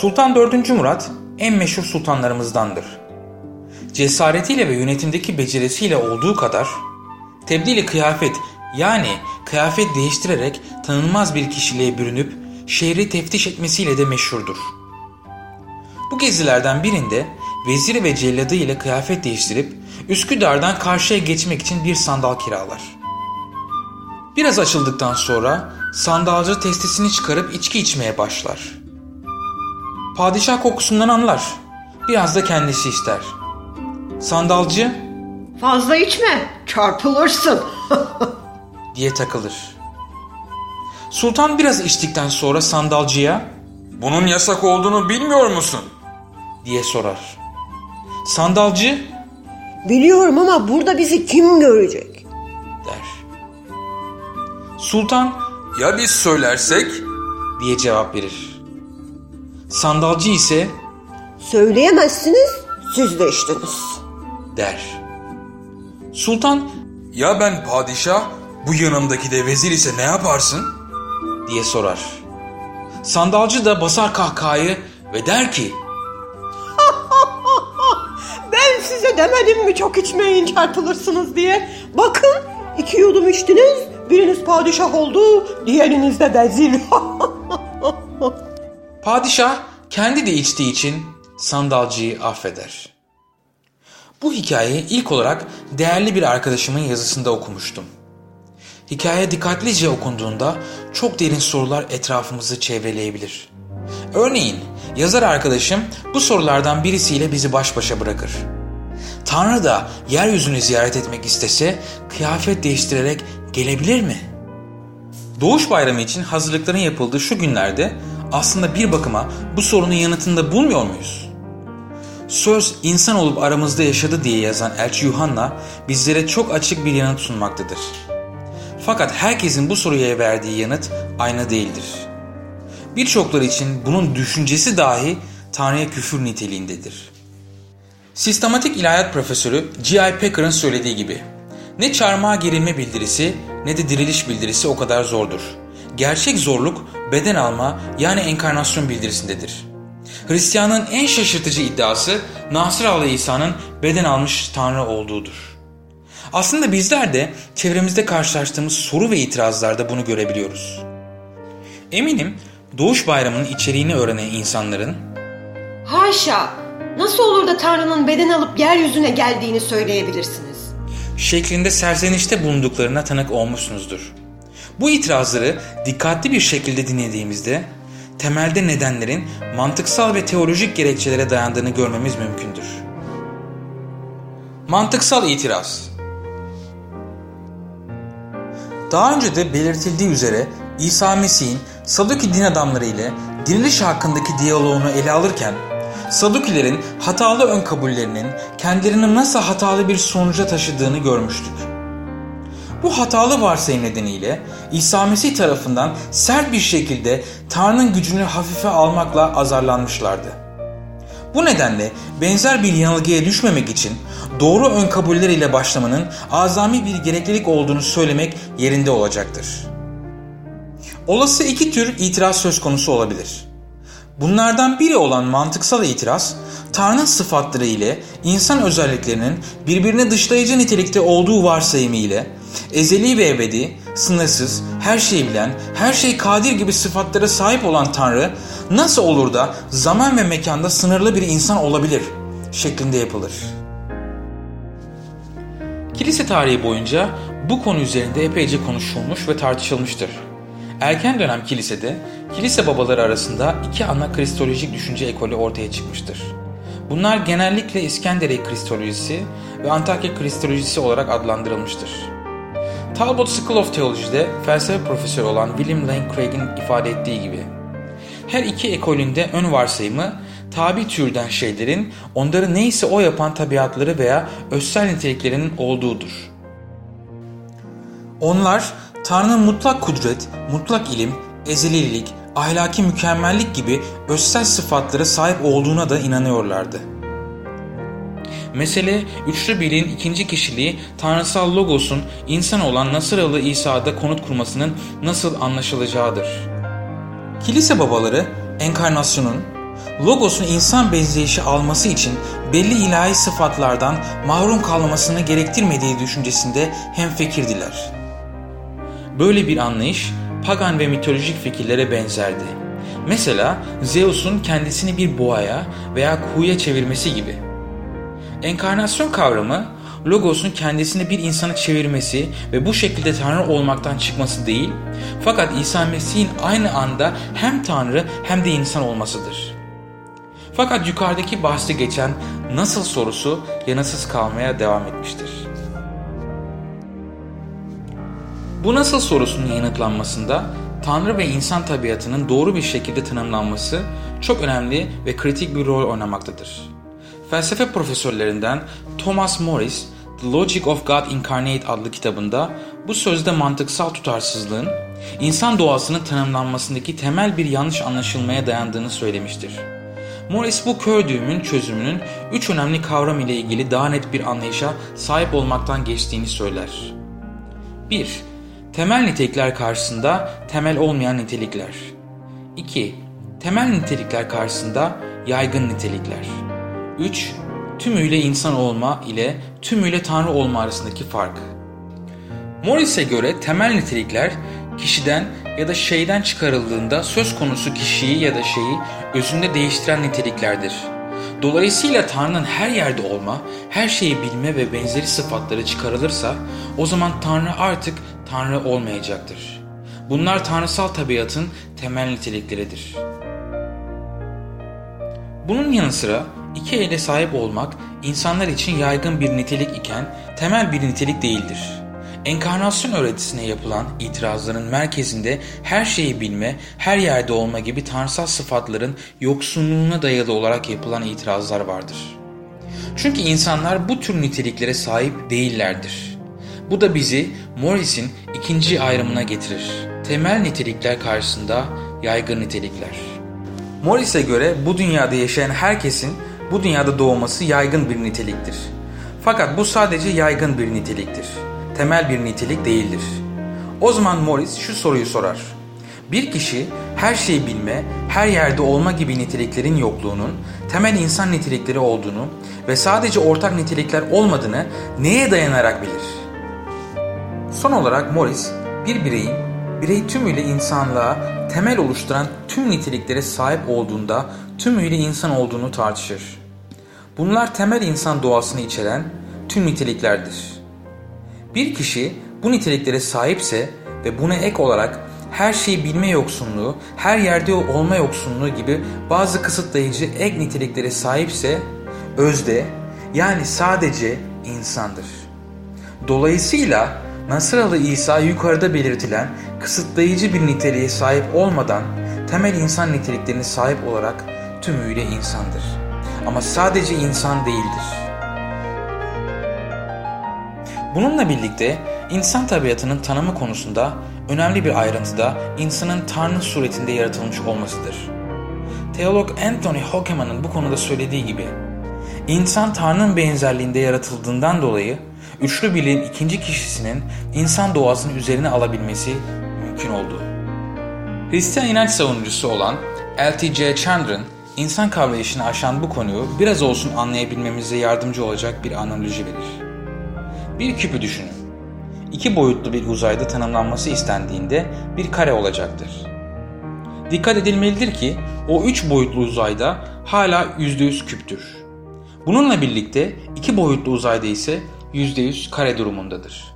Sultan 4. Murat en meşhur sultanlarımızdandır. Cesaretiyle ve yönetimdeki becerisiyle olduğu kadar tebdili kıyafet yani kıyafet değiştirerek tanınmaz bir kişiliğe bürünüp şehri teftiş etmesiyle de meşhurdur. Bu gezilerden birinde veziri ve celladı ile kıyafet değiştirip Üsküdar'dan karşıya geçmek için bir sandal kiralar. Biraz açıldıktan sonra sandalcı testisini çıkarıp içki içmeye başlar. Padişah kokusundan anlar. Biraz da kendisi ister. Sandalcı Fazla içme, çarpılırsın. diye takılır. Sultan biraz içtikten sonra sandalcıya Bunun yasak olduğunu bilmiyor musun? diye sorar. Sandalcı Biliyorum ama burada bizi kim görecek? der. Sultan Ya biz söylersek? diye cevap verir. Sandalcı ise Söyleyemezsiniz, siz de içtiniz. der. Sultan Ya ben padişah, bu yanımdaki de vezir ise ne yaparsın? diye sorar. Sandalcı da basar kahkahayı ve der ki Ben size demedim mi çok içmeyin çarpılırsınız diye. Bakın iki yudum içtiniz, biriniz padişah oldu, diğeriniz de vezir. Padişah kendi de içtiği için sandalcıyı affeder. Bu hikayeyi ilk olarak değerli bir arkadaşımın yazısında okumuştum. Hikaye dikkatlice okunduğunda çok derin sorular etrafımızı çevreleyebilir. Örneğin yazar arkadaşım bu sorulardan birisiyle bizi baş başa bırakır. Tanrı da yeryüzünü ziyaret etmek istese kıyafet değiştirerek gelebilir mi? Doğuş Bayramı için hazırlıkların yapıldığı şu günlerde aslında bir bakıma bu sorunun yanıtını da bulmuyor muyuz? Söz insan olup aramızda yaşadı diye yazan Elçi Yuhanna bizlere çok açık bir yanıt sunmaktadır. Fakat herkesin bu soruya verdiği yanıt aynı değildir. Birçokları için bunun düşüncesi dahi Tanrı'ya küfür niteliğindedir. Sistematik ilahiyat profesörü G.I. Packer'ın söylediği gibi ne çarmıha gerilme bildirisi ne de diriliş bildirisi o kadar zordur. Gerçek zorluk beden alma yani enkarnasyon bildirisindedir. Hristiyanlığın en şaşırtıcı iddiası Nasıralı İsa'nın beden almış Tanrı olduğudur. Aslında bizler de çevremizde karşılaştığımız soru ve itirazlarda bunu görebiliyoruz. Eminim Doğuş Bayramı'nın içeriğini öğrenen insanların Haşa! Nasıl olur da Tanrı'nın beden alıp yeryüzüne geldiğini söyleyebilirsiniz? şeklinde serzenişte bulunduklarına tanık olmuşsunuzdur. Bu itirazları dikkatli bir şekilde dinlediğimizde temelde nedenlerin mantıksal ve teolojik gerekçelere dayandığını görmemiz mümkündür. Mantıksal itiraz Daha önce de belirtildiği üzere İsa Mesih'in Saduki din adamları ile diriliş hakkındaki diyaloğunu ele alırken Sadukilerin hatalı ön kabullerinin kendilerini nasıl hatalı bir sonuca taşıdığını görmüştük. Bu hatalı varsayım nedeniyle İsa Mesih tarafından sert bir şekilde Tanrı'nın gücünü hafife almakla azarlanmışlardı. Bu nedenle benzer bir yanılgıya düşmemek için doğru ön kabuller ile başlamanın azami bir gereklilik olduğunu söylemek yerinde olacaktır. Olası iki tür itiraz söz konusu olabilir. Bunlardan biri olan mantıksal itiraz, Tanrı sıfatları ile insan özelliklerinin birbirini dışlayıcı nitelikte olduğu varsayımı ile ezeli ve ebedi, sınırsız, her şeyi bilen, her şey kadir gibi sıfatlara sahip olan Tanrı nasıl olur da zaman ve mekanda sınırlı bir insan olabilir şeklinde yapılır. Kilise tarihi boyunca bu konu üzerinde epeyce konuşulmuş ve tartışılmıştır. Erken dönem kilisede kilise babaları arasında iki ana kristolojik düşünce ekolü ortaya çıkmıştır. Bunlar genellikle İskenderiye Kristolojisi ve Antakya Kristolojisi olarak adlandırılmıştır. Talbot School of Theology'de felsefe profesörü olan William Lane Craig'in ifade ettiği gibi her iki ekolünde ön varsayımı tabi türden şeylerin onları neyse o yapan tabiatları veya özsel niteliklerinin olduğudur. Onlar Tanrı'nın mutlak kudret, mutlak ilim, ezelilik, ahlaki mükemmellik gibi özsel sıfatlara sahip olduğuna da inanıyorlardı. Mesele üçlü birliğin ikinci kişiliği tanrısal logosun insan olan Nasıralı İsa'da konut kurmasının nasıl anlaşılacağıdır. Kilise babaları enkarnasyonun, Logos'un insan benzeyişi alması için belli ilahi sıfatlardan mahrum kalmasını gerektirmediği düşüncesinde hemfekirdiler. Böyle bir anlayış pagan ve mitolojik fikirlere benzerdi. Mesela Zeus'un kendisini bir boğaya veya kuğuya çevirmesi gibi. Enkarnasyon kavramı Logos'un kendisini bir insana çevirmesi ve bu şekilde Tanrı olmaktan çıkması değil, fakat İsa Mesih'in aynı anda hem Tanrı hem de insan olmasıdır. Fakat yukarıdaki bahsi geçen nasıl sorusu yanıtsız kalmaya devam etmiştir. Bu nasıl sorusunun yanıtlanmasında Tanrı ve insan tabiatının doğru bir şekilde tanımlanması çok önemli ve kritik bir rol oynamaktadır. Felsefe profesörlerinden Thomas Morris, The Logic of God Incarnate adlı kitabında bu sözde mantıksal tutarsızlığın insan doğasının tanımlanmasındaki temel bir yanlış anlaşılmaya dayandığını söylemiştir. Morris bu kör düğümün çözümünün üç önemli kavram ile ilgili daha net bir anlayışa sahip olmaktan geçtiğini söyler. 1. Temel nitelikler karşısında temel olmayan nitelikler. 2. Temel nitelikler karşısında yaygın nitelikler. 3. Tümüyle insan olma ile tümüyle tanrı olma arasındaki fark. Morris'e göre temel nitelikler kişiden ya da şeyden çıkarıldığında söz konusu kişiyi ya da şeyi özünde değiştiren niteliklerdir. Dolayısıyla Tanrı'nın her yerde olma, her şeyi bilme ve benzeri sıfatları çıkarılırsa o zaman Tanrı artık Tanrı olmayacaktır. Bunlar tanrısal tabiatın temel nitelikleridir. Bunun yanı sıra iki ele sahip olmak insanlar için yaygın bir nitelik iken temel bir nitelik değildir. Enkarnasyon öğretisine yapılan itirazların merkezinde her şeyi bilme, her yerde olma gibi tanrısal sıfatların yoksunluğuna dayalı olarak yapılan itirazlar vardır. Çünkü insanlar bu tür niteliklere sahip değillerdir. Bu da bizi Morris'in ikinci ayrımına getirir. Temel nitelikler karşısında yaygın nitelikler. Morris'e göre bu dünyada yaşayan herkesin bu dünyada doğması yaygın bir niteliktir. Fakat bu sadece yaygın bir niteliktir. Temel bir nitelik değildir. O zaman Morris şu soruyu sorar. Bir kişi her şeyi bilme, her yerde olma gibi niteliklerin yokluğunun temel insan nitelikleri olduğunu ve sadece ortak nitelikler olmadığını neye dayanarak bilir? Son olarak Morris, bir bireyin birey tümüyle insanlığa temel oluşturan tüm niteliklere sahip olduğunda tümüyle insan olduğunu tartışır. Bunlar temel insan doğasını içeren tüm niteliklerdir. Bir kişi bu niteliklere sahipse ve buna ek olarak her şeyi bilme yoksunluğu, her yerde olma yoksunluğu gibi bazı kısıtlayıcı ek niteliklere sahipse özde yani sadece insandır. Dolayısıyla Nasıralı İsa yukarıda belirtilen kısıtlayıcı bir niteliğe sahip olmadan temel insan niteliklerine sahip olarak tümüyle insandır. Ama sadece insan değildir. Bununla birlikte insan tabiatının tanımı konusunda önemli bir ayrıntı da insanın Tanrı suretinde yaratılmış olmasıdır. Teolog Anthony Hockeman'ın bu konuda söylediği gibi, insan Tanrı'nın benzerliğinde yaratıldığından dolayı üçlü birliğin ikinci kişisinin insan doğasını üzerine alabilmesi mümkün oldu. Hristiyan inanç savunucusu olan L.T.J. Chandran, insan kavrayışını aşan bu konuyu biraz olsun anlayabilmemize yardımcı olacak bir analoji verir. Bir küpü düşünün. İki boyutlu bir uzayda tanımlanması istendiğinde bir kare olacaktır. Dikkat edilmelidir ki o üç boyutlu uzayda hala %100 küptür. Bununla birlikte iki boyutlu uzayda ise %100 kare durumundadır.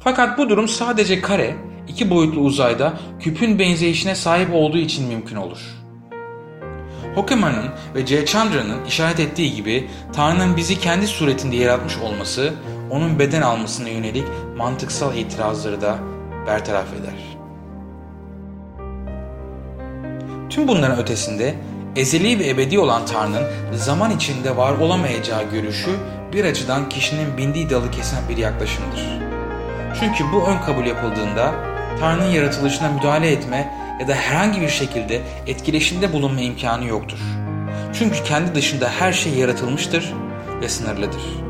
Fakat bu durum sadece kare, iki boyutlu uzayda küpün benzeyişine sahip olduğu için mümkün olur. Hockeman'ın ve C. Chandra'nın işaret ettiği gibi Tanrı'nın bizi kendi suretinde yaratmış olması onun beden almasına yönelik mantıksal itirazları da bertaraf eder. Tüm bunların ötesinde ezeli ve ebedi olan Tanrı'nın zaman içinde var olamayacağı görüşü bir açıdan kişinin bindiği dalı kesen bir yaklaşımdır. Çünkü bu ön kabul yapıldığında Tanrı'nın yaratılışına müdahale etme ya da herhangi bir şekilde etkileşimde bulunma imkanı yoktur. Çünkü kendi dışında her şey yaratılmıştır ve sınırlıdır.